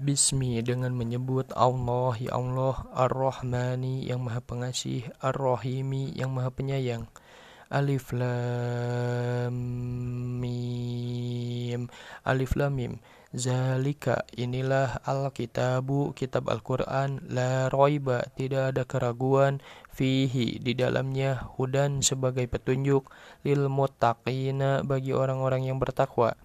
Bismi dengan menyebut Allah ya Allah Ar-Rahmani yang maha pengasih Ar-Rahimi yang maha penyayang. Alif Lam Mim. Alif Lam Mim. Zalika inilah Alkitabu kitab Al-Quran. La roiba tidak ada keraguan Fihi di dalamnya Hudan sebagai petunjuk Lil muttaqina bagi orang-orang yang bertakwa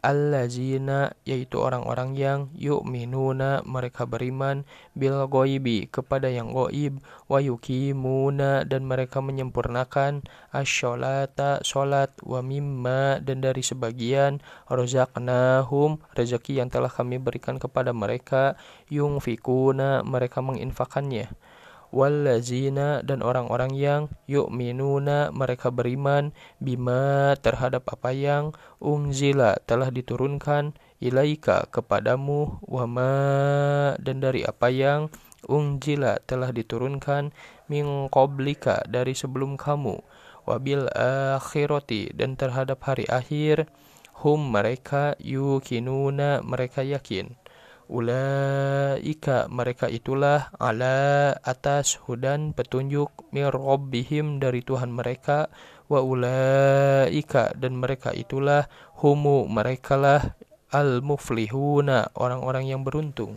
allazina yaitu orang-orang yang yu'minuna mereka beriman bil ghaibi kepada yang gaib wa yuqimuna dan mereka menyempurnakan asyolata salat wa mimma dan dari sebagian razaqnahum rezeki yang telah kami berikan kepada mereka yungfikuna mereka menginfakannya wallazina dan orang-orang yang yu'minuna mereka beriman bima terhadap apa yang unzila telah diturunkan ilaika kepadamu wama dan dari apa yang unzila telah diturunkan min qablika dari sebelum kamu wabil akhirati dan terhadap hari akhir hum mereka yukinuna mereka yakin Ulaika mereka itulah ala atas hudan petunjuk mir rabbihim dari Tuhan mereka. Wa ulaika dan mereka itulah humu merekalah al muflihuna orang-orang yang beruntung